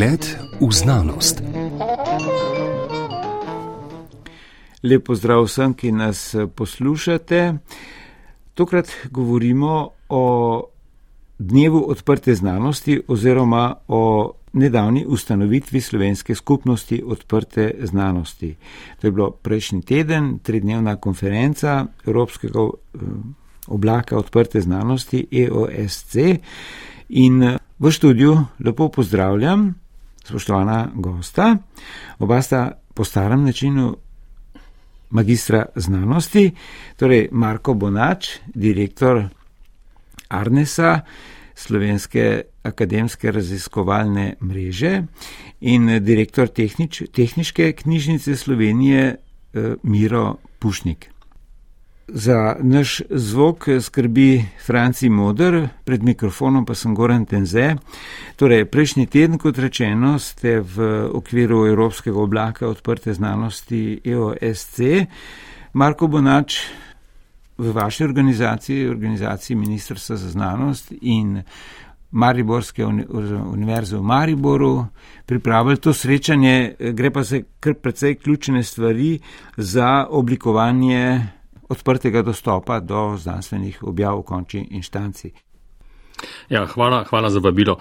Pogled v znanost. Lepo zdrav vsem, ki nas poslušate. Tokrat govorimo o dnevu odprte znanosti oziroma o nedavni ustanovitvi slovenske skupnosti odprte znanosti. To je bilo prejšnji teden, tridnevna konferenca Evropskega eh, oblaka odprte znanosti EOSC in eh, v študiju lepo pozdravljam spoštovana gosta. Oba sta po starem načinu magistra znanosti, torej Marko Bonač, direktor Arnesa, slovenske akademske raziskovalne mreže in direktor tehnič, tehniške knjižnice Slovenije eh, Miro Pušnik. Za naš zvok skrbi Franci Modr, pred mikrofonom pa sem Goran Tenze. Torej, prejšnji teden, kot rečeno, ste v okviru Evropskega oblaka odprte znanosti EOSC. Marko Bonač, v vaši organizaciji, organizaciji Ministrstva za znanost in Mariborske univerze v Mariboru pripravili to srečanje, gre pa se kar precej ključne stvari za oblikovanje odprtega dostopa do znanstvenih objav v končni inštanci. Ja, hvala, hvala za vabilo.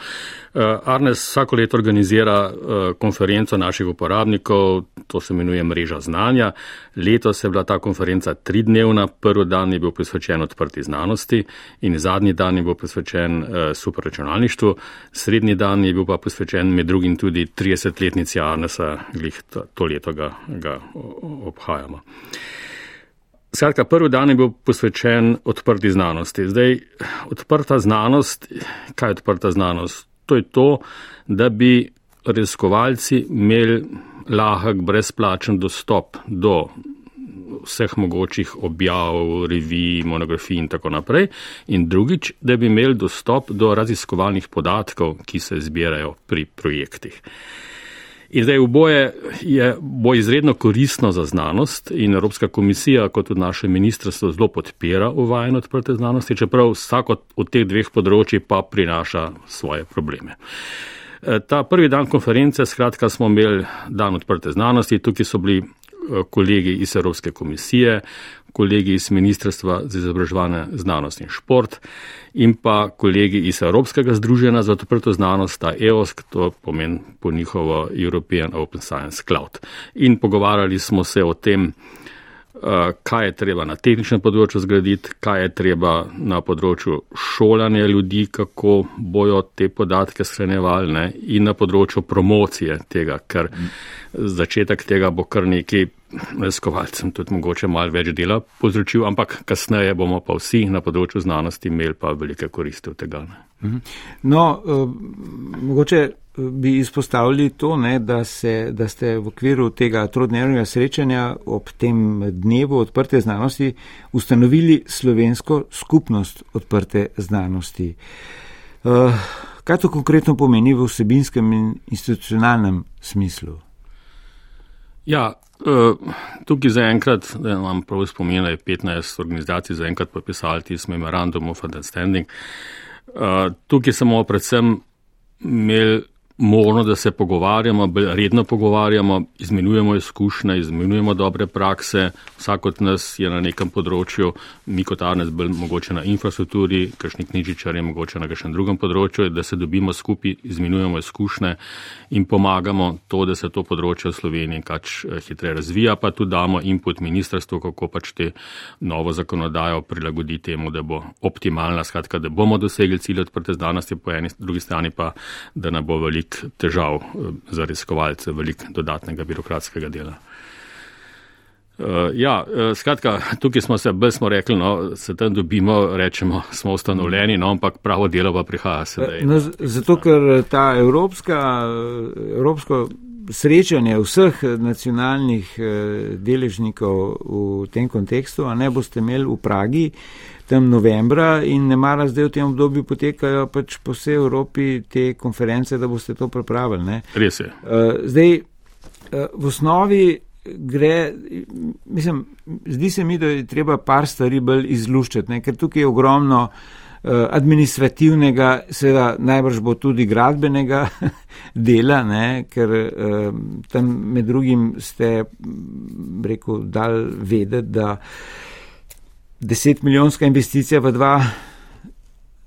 Uh, Arnes vsako leto organizira uh, konferenco naših uporabnikov, to se imenuje Mreža znanja. Letos je bila ta konferenca tridnevna, prvi dan je bil posvečen odprti znanosti in zadnji dan je bil posvečen uh, superračunalništvu, srednji dan je bil pa posvečen med drugim tudi 30-letnici Arnesa, glih to, to leto ga, ga obhajamo. Skratka, prvi dan je bil posvečen odprti znanosti. Zdaj, odprta znanost, kaj je odprta znanost? To je to, da bi raziskovalci imeli lahek, brezplačen dostop do vseh mogočih objav, revij, monografij in tako naprej. In drugič, da bi imeli dostop do raziskovalnih podatkov, ki se zbirajo pri projektih. In zdaj oboje je bo izredno koristno za znanost in Evropska komisija, kot tudi naše ministrstvo, zelo podpira uvajanje odprte znanosti, čeprav vsako od teh dveh področji pa prinaša svoje probleme. E, ta prvi dan konference, skratka, smo imeli dan odprte znanosti, tukaj so bili e, kolegi iz Evropske komisije, kolegi iz Ministrstva za izobraževanje, znanost in šport in pa kolegi iz Evropskega združenja za odprto znanost, ta EOSK, to pomeni po njihovo European Open Science Cloud. In pogovarjali smo se o tem, Eh, kaj je treba na tehničnem področju zgraditi, kaj je treba na področju šolanja ljudi, kako bojo te podatke shranjevali ne? in na področju promocije tega, ker začetek tega bo kar neki raziskovalcem tudi mogoče malo več dela povzročil, ampak kasneje bomo pa vsi na področju znanosti imeli pa velike koristi od tega. Mhm. No, uh, mogoče bi izpostavili to, ne, da, se, da ste v okviru tega trodnevnega srečanja ob tem dnevu odprte znanosti ustanovili slovensko skupnost odprte znanosti. Uh, kaj to konkretno pomeni v vsebinskem in institucionalnem smislu? Ja, uh, tukaj zaenkrat, da imam prav spomin, je 15 organizacij zaenkrat podpisali tisti memorandum of understanding. Uh, tukaj smo predvsem imeli možno, da se pogovarjamo, redno pogovarjamo, izmenjujemo izkušnje, izmenjujemo dobre prakse. Vsak od nas je na nekem področju, mi kot Arnes, bolj mogoče na infrastrukturi, kakšni knjižičar je mogoče na kakšnem drugem področju, da se dobimo skupaj, izmenjujemo izkušnje in pomagamo to, da se to področje v Sloveniji kač eh, hitreje razvija, pa tudi damo input ministrstvu, kako pač te novo zakonodajo prilagodi temu, da bo optimalna, skratka, da bomo dosegli cilj odprte znanosti po eni, drugi strani pa, da ne bo veliko veliko težav eh, za raziskovalce, veliko dodatnega birokratskega dela. Uh, ja, uh, skratka, tukaj smo se, bolj smo rekli, no, se tam dobimo, rečemo, smo ustanovljeni, no, ampak pravo delo pa prihaja sedaj. No, zato, ker ta evropska, evropsko srečanje vseh nacionalnih deležnikov v tem kontekstu, a ne boste imeli v Pragi, tam novembra in ne mara zdaj v tem obdobju potekajo pač po vsej Evropi te konference, da boste to pripravili. Ne? Res je. Uh, zdaj, uh, v osnovi gre, mislim, zdi se mi, da je treba par stvari bolj izluščati, ne? ker tukaj je ogromno administrativnega, seveda najbrž bo tudi gradbenega dela, ne, ker tam med drugim ste, rekel, dal vedeti, da deset milijonska investicija v dva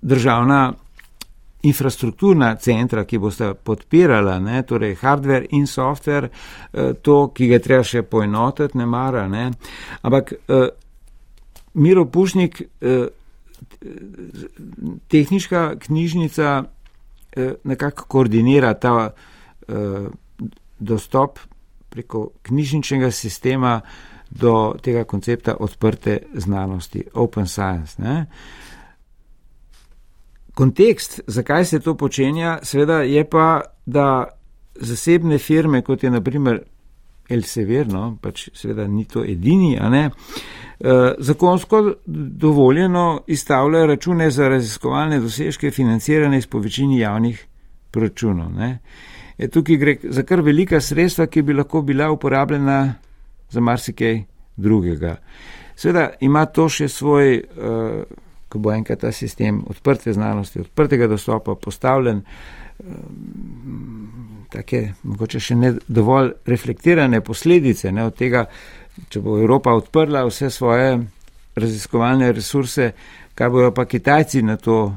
državna infrastrukturna centra, ki boste podpirala, ne, torej hardware in software, eh, to, ki ga treba še poenotiti, ne mara. Ne. Ampak eh, Miro Pušnik, eh, tehnička knjižnica nekako koordinira ta dostop preko knjižničnega sistema do tega koncepta odprte znanosti, open science. Ne. Kontekst, zakaj se to počenja, seveda je pa, da zasebne firme, kot je naprimer Elsevier, no, pač seveda ni to edini, a ne, eh, zakonsko dovoljeno izstavljajo račune za raziskovalne dosežke financirane iz povečini javnih proračunov. Ne. Je tukaj gre za kar velika sredstva, ki bi lahko bila uporabljena za marsikaj drugega. Seveda ima to še svoj uh, ko bo enkrat ta sistem odprte znanosti, odprtega dostopa postavljen, ehm, take mogoče še ne dovolj reflektirane posledice ne, od tega, če bo Evropa odprla vse svoje raziskovalne resurse, kaj bojo pa Kitajci na to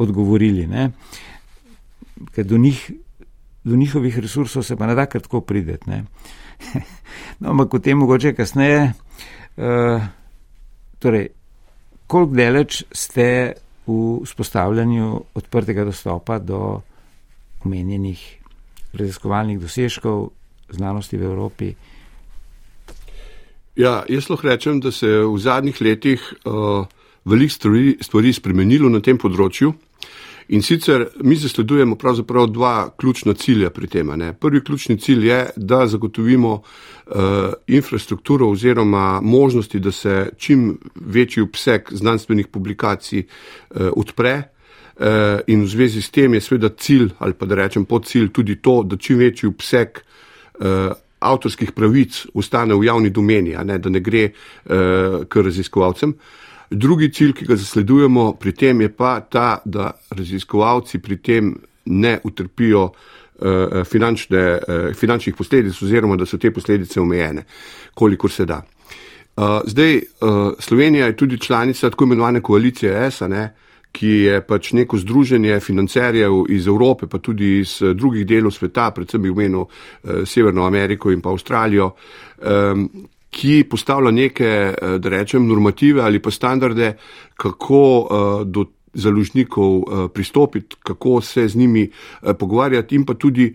odgovorili. Ne. Ker do, njih, do njihovih resursov se pa ne da kar tako prideti. No, ampak o tem mogoče kasneje. Uh, torej, koliko deleč ste v spostavljanju odprtega dostopa do omenjenih raziskovalnih dosežkov znanosti v Evropi? Ja, jaz lahko rečem, da se je v zadnjih letih uh, veliko stvari, stvari spremenilo na tem področju. In sicer mi zasledujemo pravzaprav dva ključna cilja pri tem. Ne. Prvi ključni cilj je, da zagotovimo uh, infrastrukturo oziroma možnosti, da se čim večji obseg znanstvenih publikacij uh, odpre. Uh, in v zvezi s tem je seveda cilj, ali pa da rečem pod cilj, tudi to, da čim večji obseg uh, avtorskih pravic ostane v javni domeni, ne, da ne gre uh, k raziskovalcem. Uh, Drugi cilj, ki ga zasledujemo pri tem, je pa ta, da raziskovalci pri tem ne utrpijo uh, finančne, uh, finančnih posledic oziroma da so te posledice omejene, kolikor se da. Uh, zdaj, uh, Slovenija je tudi članica tako imenovane koalicije ESA, ne, ki je pač neko združenje financerjev iz Evrope, pa tudi iz drugih delov sveta, predvsem v imenu uh, Severno Ameriko in pa Avstralijo, um, ki postavlja neke, eh, da rečem, normative ali pa standarde, kako uh, do založnikov uh, pristopiti, kako se z njimi pogovarjati in pa tudi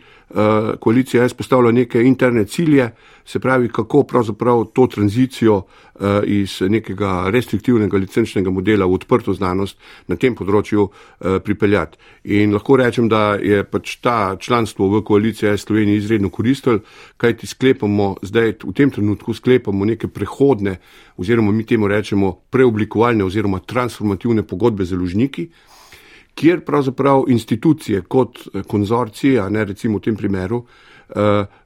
koalicija S postavlja neke interne cilje, se pravi, kako pravzaprav to tranzicijo uh, iz nekega restriktivnega licenčnega modela v odprto znanost na tem področju uh, pripeljati. In lahko rečem, da je pač ta članstvo v koaliciji S Sloveniji izredno koristil, kajti sklepamo zdaj v tem trenutku sklepamo neke prehodne oziroma mi temu rečemo preoblikovalne oziroma transformativne pogodbe z založniki, kjer pravzaprav institucije kot konzorcija, ne recimo v tem primeru, Eh,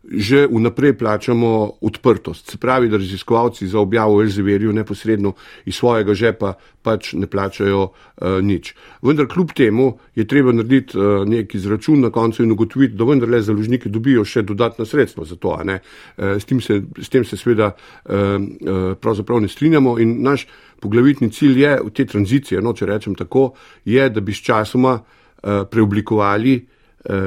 že vnaprej plačamo odprtost. Se pravi, da raziskovalci za objavo v Elzeverju neposredno iz svojega žepa pač ne plačajo uh, nič. Vendar kljub temu je treba narediti uh, nek izračun na koncu in ugotoviti, da vendarle založniki dobijo še dodatna sredstva za to. Uh, s, tem se, s tem se seveda uh, uh, pravzaprav ne strinjamo in naš poglavitni cilj je v te tranzicije, no, če rečem tako, je, da bi s časoma uh, preoblikovali uh, Eh,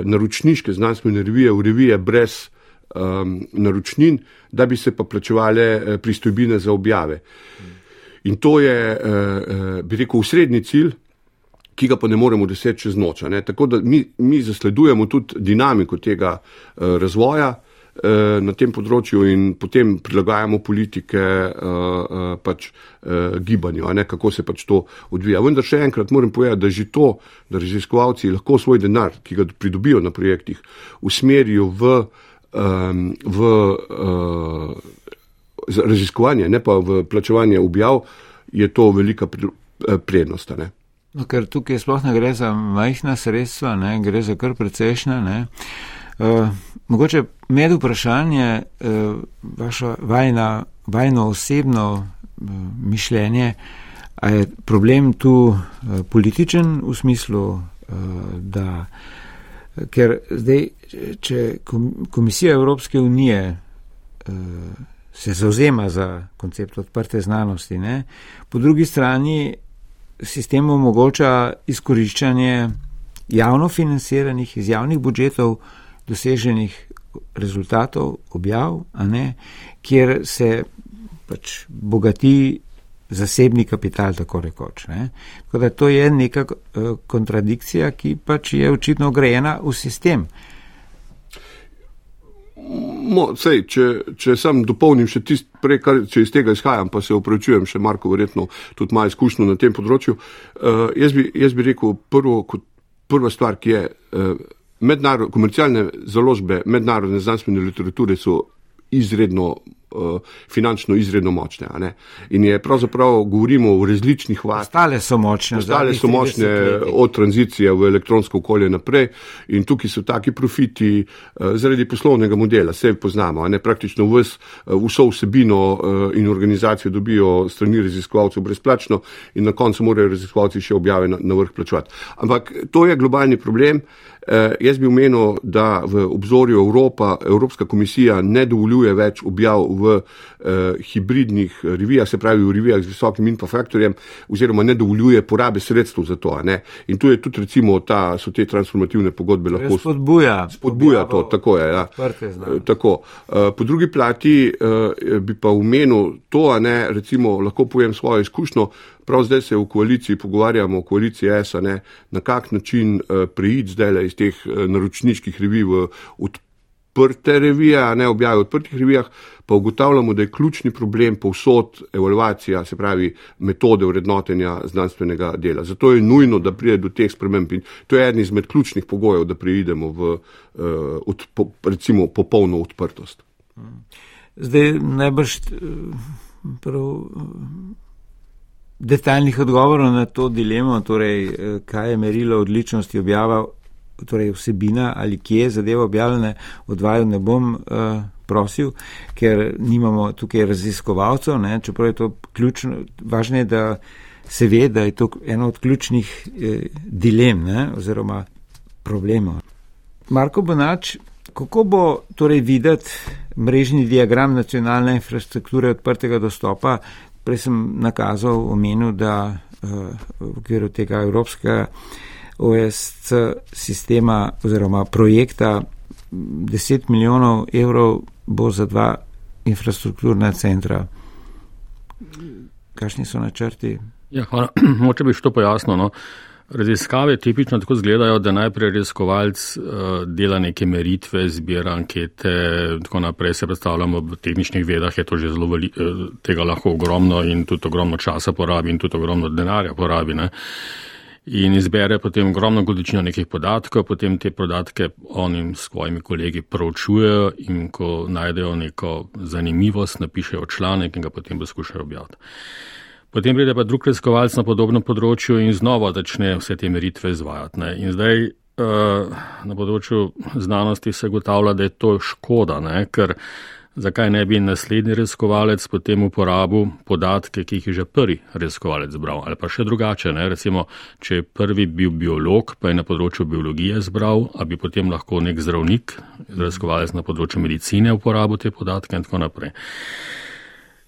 naročniške znanstvene revije v revije brez um, naročnin, da bi se pa plačevale eh, pristojbine za objave. In to je, uh, bi rekel, srednji cilj, ki ga pa ne moremo doseči čez noč. Tako da mi, mi zasledujemo tudi dinamiko tega uh, razvoja. Eh, na tem področju in potem prilagajamo politike uh, uh, pač gibanju, ne, kako se pač to odvija. Vendar še enkrat moram povedati, da že to, da raziskovalci lahko svoj denar, ki ga pridobijo na projektih, usmerijo v, v raziskovanje, ne pa v plačevanje objav, je to velika prednost. No, ker tukaj sploh ne gre za majhna sredstva, ne, gre za kar precejšnja. Uh, mogoče med vprašanje, uh, vaša vajna, vajno osebno uh, mišljenje, A je problem tu političen v smislu, da ker zdaj, če Komisija Evropske unije se zauzema za koncept odprte znanosti, ne, po drugi strani sistem omogoča izkoriščanje javno financiranih iz javnih budžetov doseženih rezultatov, objav, ne, kjer se pač bogati zasebni kapital, tako rekoč. Ne. Tako da to je neka uh, kontradikcija, ki pač je očitno grejena v sistem. Mo, sej, če, če sem dopolnil še tisto prej, kar, če iz tega izhajam, pa se upravičujem, še Marko verjetno tudi ima izkušnjo na tem področju, uh, jaz, bi, jaz bi rekel prvo, kot prva stvar, ki je uh, komercialne založbe mednarodne znanstvene literature so izredno finančno izredno močne. In je pravzaprav govorimo o različnih vastih. Ostale so močne. Ostale so močne od tranzicije v elektronsko okolje naprej in tukaj so taki profiti uh, zaradi poslovnega modela, vse poznamo, ne? praktično vs, uh, vso vsebino in organizacijo dobijo strani raziskovalcev brezplačno in na koncu morajo raziskovalci še objave na, na vrh plačevati. Ampak to je globalni problem. Eh, jaz bi omenil, da v obzorju Evropa, Evropska komisija ne dovoljuje več objav v eh, hibridnih revijah, se pravi v revijah z visokim infrafaktorjem, oziroma ne dovoljuje porabe sredstev za to. In tu je tudi recimo ta, so te transformativne pogodbe lahko spodbuja. Spodbuja to, tako je. Ja. Eh, tako. Eh, po drugi plati eh, bi pa omenil to, ne, recimo lahko povem svojo izkušnjo, Prav zdaj se v koaliciji pogovarjamo, v koaliciji ESA, ne, na kak način uh, preiti zdaj iz teh uh, naročniških revij v odprte revije, ne objave v odprtih revijah, pa ugotavljamo, da je ključni problem povsod evalvacija, se pravi metode vrednotenja znanstvenega dela. Zato je nujno, da pride do teh sprememb in to je eden izmed ključnih pogojev, da preidemo v uh, od, po, recimo popolno odprtost. Zdaj najbrž prav detaljnih odgovorov na to dilemo, torej eh, kaj je merilo odličnosti objava, torej vsebina ali kje je zadeva objavljena, odvajal ne bom uh, prosil, ker nimamo tukaj raziskovalcev, ne, čeprav je to ključno, važno je, da se ve, da je to eno od ključnih eh, dilem ne, oziroma problemov. Marko Bonač, kako bo torej videti mrežni diagram nacionalne infrastrukture odprtega dostopa, Prej sem nakazal, omenil, da uh, v okviru tega evropskega OSC sistema oziroma projekta 10 milijonov evrov bo za dva infrastrukturna centra. Kakšni so načrti? Ja, hvala. Moče bi što pojasnil. No. Raziskave tipično tako izgledajo, da najprej raziskovalc uh, dela neke meritve, zbira ankete in tako naprej. Se predstavljamo v tehničnih vedah, je to že zelo veli, uh, tega lahko ogromno in tudi ogromno časa porabi in tudi ogromno denarja porabi. Ne? In izbere potem ogromno količino nekih podatkov, potem te podatke onim svojimi kolegi proučujejo in ko najdejo neko zanimivost, napišejo članek in ga potem poskušajo objaviti. Potem pride pa drug raziskovalec na podobnem področju in znova začne vse te meritve izvajati. Ne. In zdaj uh, na področju znanosti se gotavlja, da je to škoda, ne, ker zakaj ne bi naslednji raziskovalec potem uporabil podatke, ki jih je že prvi raziskovalec zbral. Ali pa še drugače, ne. recimo, če je prvi bil biolog, pa je na področju biologije zbral, a bi potem lahko nek zdravnik, raziskovalec na področju medicine uporabil te podatke in tako naprej.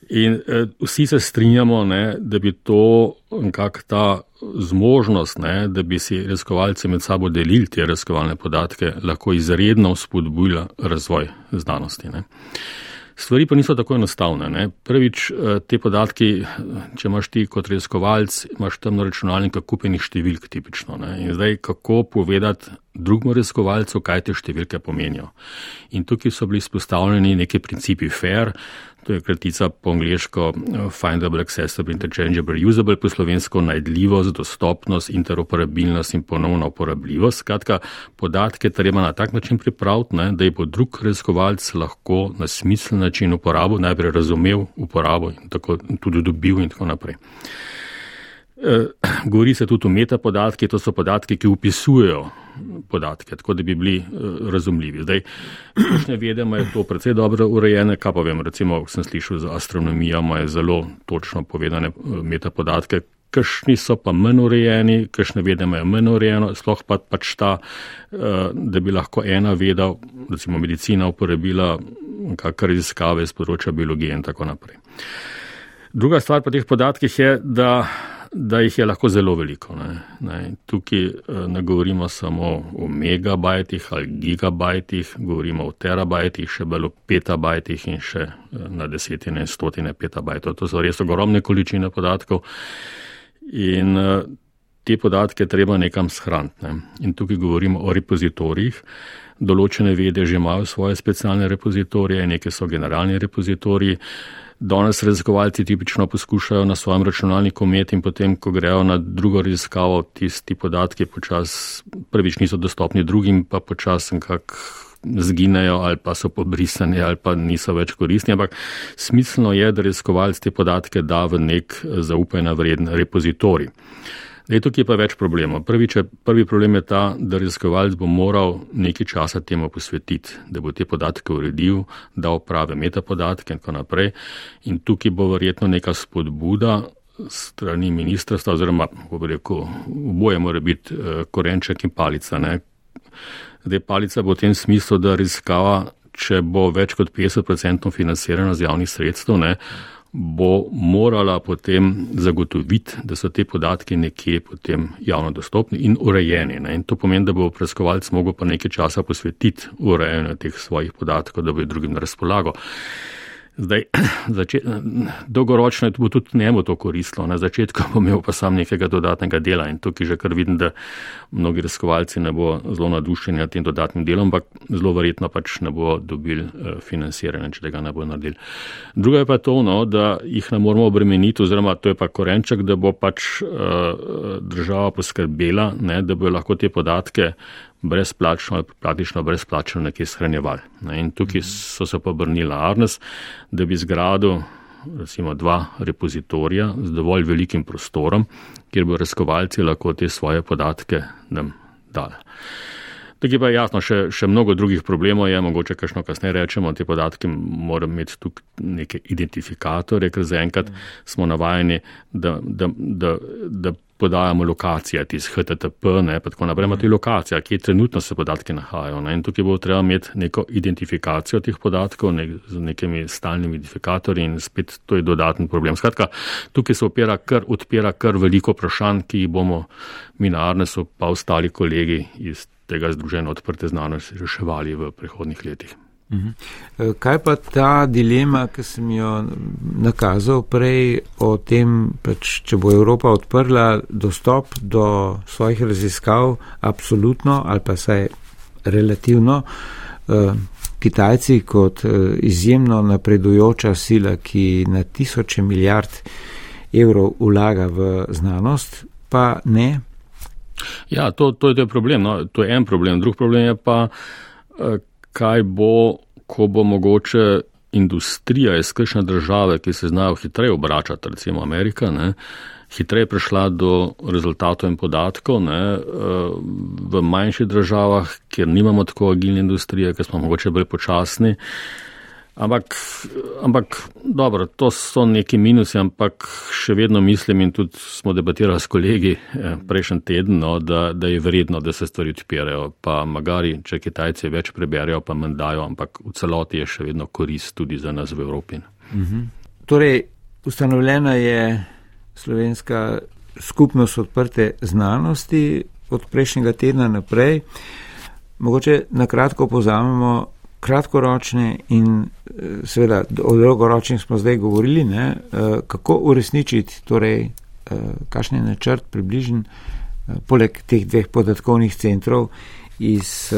In eh, vsi se strinjamo, ne, da bi to nekako ta zmožnost, ne, da bi si raziskovalci med sabo delili te raziskovalne podatke, lahko izredno spodbujala razvoj znanosti. Ne. Stvari pa niso tako enostavne. Ne. Prvič, eh, te podatki, če imaš ti kot raziskovalc, imaš tam na računalniku kupenih številk tipično. Ne. In zdaj, kako povedati drugemu raziskovalcu, kaj te številke pomenijo. In tukaj so bili spostavljeni neki principi fair, To je kratica po angliško eh, Findable, Accessible, Interchangeable, Usable, po slovensko najdljivost, dostopnost, interoperabilnost in ponovna uporabljivost. Skratka, podatke treba na tak način pripraviti, ne, da je bo drug raziskovalec lahko na smislen način uporabil, najprej razumel uporabo in tako tudi dobil in tako naprej. Eh, govori se tudi o metapodatki, to so podatki, ki upisujejo podatke, tako da bi bili uh, razumljivi. Zdaj, kakšne vede imajo to precej dobro urejene, kaj pa vem, recimo, sem slišal za astronomijo, imajo zelo točno povedane uh, metapodatke, kakšni so pa manj urejeni, kakšne vede imajo manj urejeno, sploh pa pač ta, eh, da bi lahko ena veda, recimo medicina, uporabila kakšne raziskave iz področja biologije in tako naprej. Druga stvar pa teh podatkih je, da, da jih je lahko zelo veliko. Ne. Ne. Tukaj eh, ne govorimo samo o megabajtih ali gigabajtih, govorimo o terabajtih, še bolj o petabajtih in še eh, na desetine in stotine petabajtov. To so res ogromne količine podatkov. In eh, te podatke treba nekam shraniti. Ne. In tukaj govorimo o repozitorijih. Določene vede že imajo svoje specialne repozitorije, neke so generalni repozitoriji. Danes raziskovalci tipično poskušajo na svojem računalniku imeti in potem, ko grejo na drugo raziskavo, tisti podatki počas prvič niso dostopni drugim, pa počas nekako zginejo ali pa so pobrisani ali pa niso več koristni. Ampak smiselno je, da raziskovalci te podatke da v nek zaupajna vreden repozitorij. Zdaj, tukaj je pa več problemov. Prvi, če, prvi problem je ta, da raziskovalec bo moral nekaj časa temu posvetiti, da bo te podatke uredil, da opravi metapodatke in tako naprej. In tukaj bo verjetno neka spodbuda strani ministrstva, oziroma, bo rekel, oboje mora biti uh, korenček in palica. Ne? Zdaj, palica bo v tem smislu, da raziskava, če bo več kot 50% financirana z javnih sredstev, ne, bo morala potem zagotoviti, da so te podatki nekje potem javno dostopni in urejeni. Ne? In to pomeni, da bo preiskovalec mogel pa nekaj časa posvetiti urejanju teh svojih podatkov, da bo drugim na razpolago. Zdaj, začet, dolgoročno bo tudi njemu to koristilo, na začetku bo imel pa sam nekega dodatnega dela in tukaj že kar vidim, da mnogi raziskovalci ne bo zelo nadušeni nad tem dodatnim delom, ampak zelo verjetno pač ne bo dobil eh, financiranja, če tega ne bo naredil. Druga je pa to, no, da jih ne moramo obremeniti, oziroma to je pa korenček, da bo pač uh, država poskrbela, ne, da bo lahko te podatke brezplačno ali praktično brezplačno nekje shranjevali. In tukaj so se pa obrnili na Arnes, da bi zgradil recimo dva repozitorija z dovolj velikim prostorom, kjer bo raziskovalci lahko te svoje podatke nam dali. Tukaj pa je jasno, še, še mnogo drugih problemov je, mogoče kakšno kasneje rečemo, te podatke moram imeti tukaj neke identifikatorje, ker zaenkrat smo navajeni, da, da, da, da podajamo lokacije, tiz HTTP, ne, pa tako naprej, imate lokacija, kje trenutno se podatki nahajajo. Ne, in tukaj bo treba imeti neko identifikacijo teh podatkov ne, z nekimi stalnimi identifikatorji in spet to je dodaten problem. Skratka, tukaj se opira kar, odpira kar veliko vprašanj, ki jih bomo mi na Arnesu pa ostali kolegi iz tega združenja odprte znanosti reševali v prihodnih letih. Mhm. Eh, kaj pa ta dilema, ki sem jo nakazal prej o tem, pač, če bo Evropa odprla dostop do svojih raziskav, absolutno ali pa saj relativno, eh, Kitajci kot eh, izjemno napredujoča sila, ki na tisoče milijard evrov vlaga v znanost, pa ne. Ja, to, to je problem. No. To je en problem. Drug problem je pa, kaj bo, ko bo mogoče industrija iz kakšne države, ki se znajo hitreje obračati, recimo Amerika, ne, hitreje prišla do rezultatov in podatkov. Ne, v manjših državah, kjer nimamo tako agilne industrije, ker smo mogoče bolj počasni, Ampak, ampak dobro, to so neki minusi, ampak še vedno mislim in tudi smo debatirali s kolegi eh, prejšnji teden, no, da, da je vredno, da se stvari odpirajo. Pa magari, če Kitajci več preberijo, pa manj dajo, ampak v celoti je še vedno korist tudi za nas v Evropi. Mhm. Torej, ustanovljena je slovenska skupnost odprte znanosti od prejšnjega tedna naprej. Mogoče na kratko pozamemo kratkoročne in eh, seveda o dolgoročnih smo zdaj govorili, ne, eh, kako uresničiti, torej, eh, kakšen je načrt približen, poleg teh dveh podatkovnih centrov iz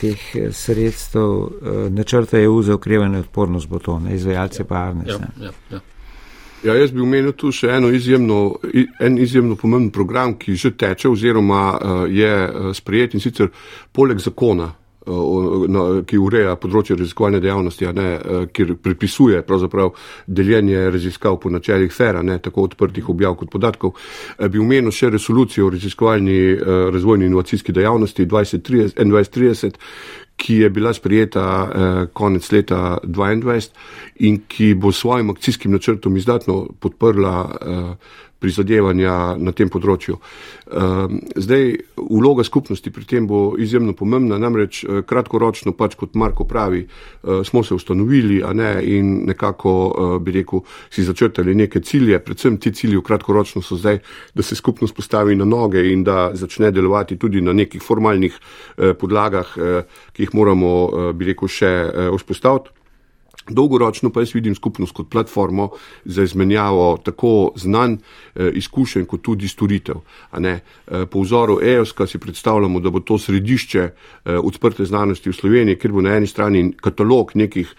teh sredstev načrta EU za okrevanje odpornost bo to, ne, izvajalce ja, pa Arnes. Ja, ja, ja. Ja, jaz bi omenil tu še eno izjemno, en izjemno pomemben program, ki že teče oziroma je sprejet in sicer poleg zakona ki ureja področje raziskovalne dejavnosti, ne, eh, kjer pripisuje deljenje raziskav po načeljih FERA, ne, tako odprtih objav kot podatkov, eh, bi omenil še resolucijo o raziskovalni eh, razvojni inovacijski dejavnosti 2030, ki je bila sprejeta eh, konec leta 2022 in ki bo s svojim akcijskim načrtom izdatno podprla eh, prizadevanja na tem področju. Ehm, zdaj, vloga skupnosti pri tem bo izjemno pomembna, namreč eh, kratkoročno, pač kot Marko pravi, eh, smo se ustanovili ne, in nekako eh, bi rekel, si začrtali neke cilje, predvsem ti cilji kratkoročno so zdaj, da se skupnost postavi na noge in da začne delovati tudi na nekih formalnih podlagah, ki jih moramo, bi rekel, še vzpostaviti. Dolgoročno pa jaz vidim skupnost kot platformo za izmenjavo tako znanj, eh, izkušenj, kot tudi storitev. Eh, po vzoru EOS-ka si predstavljamo, da bo to središče eh, odprte znanosti v Sloveniji, kjer bo na eni strani katalog nekih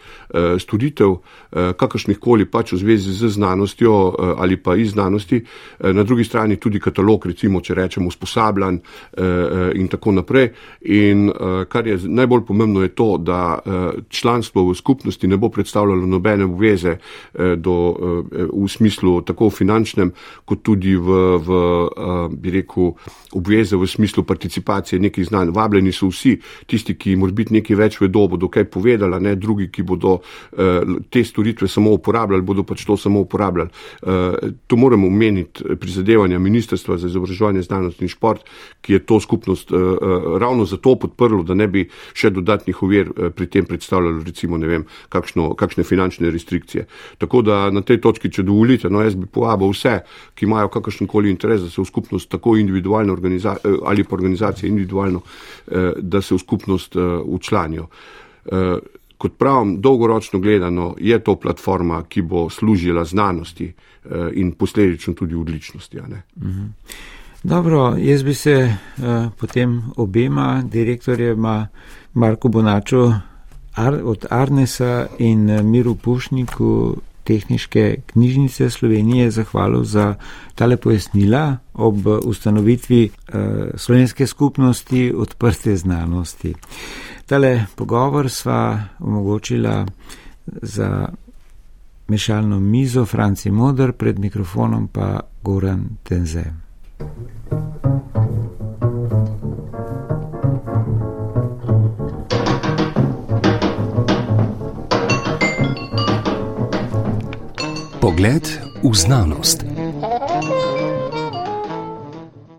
storitev, kakršnih koli pač v zvezi z znanostjo ali pa iz znanosti, na drugi strani tudi katalog, recimo, če rečemo, usposabljanj in tako naprej. In kar je najbolj pomembno, je to, da članstvo v skupnosti ne bo predstavljalo nobene obveze eh, do, eh, v smislu tako finančnem, kot tudi v, v eh, bi rekel, obveze v smislu participacije nekih znanj. Vabljeni so vsi tisti, ki mora biti nekaj več vedo, bodo kaj povedala, ne drugi, ki bodo te storitve samo uporabljali, bodo pač to samo uporabljali. To moramo omeniti prizadevanja Ministrstva za izobraževanje, znanost in šport, ki je to skupnost ravno zato podprlo, da ne bi še dodatnih ovir pri tem predstavljalo, recimo, ne vem, kakšno kakšne finančne restrikcije. Tako da na tej točki, če dovolite, no, jaz bi povabil vse, ki imajo kakršen koli interes, da se v skupnost tako individualno eh, ali pa organizacije individualno, eh, da se v skupnost učlanijo. Eh, kot pravim, dolgoročno gledano je to platforma, ki bo služila znanosti in posledično tudi odličnosti. Mhm. Dobro, jaz bi se uh, potem obema direktorjema Marko Bonačo Ar, od Arnesa in eh, Miru Pušniku Tehniške knjižnice Slovenije zahvalil za tale pojasnila ob ustanovitvi eh, slovenske skupnosti odprte znanosti. Tale pogovor sva omogočila za mešalno mizo Franci Modr, pred mikrofonom pa Goran Tenze. Pogled v znanost.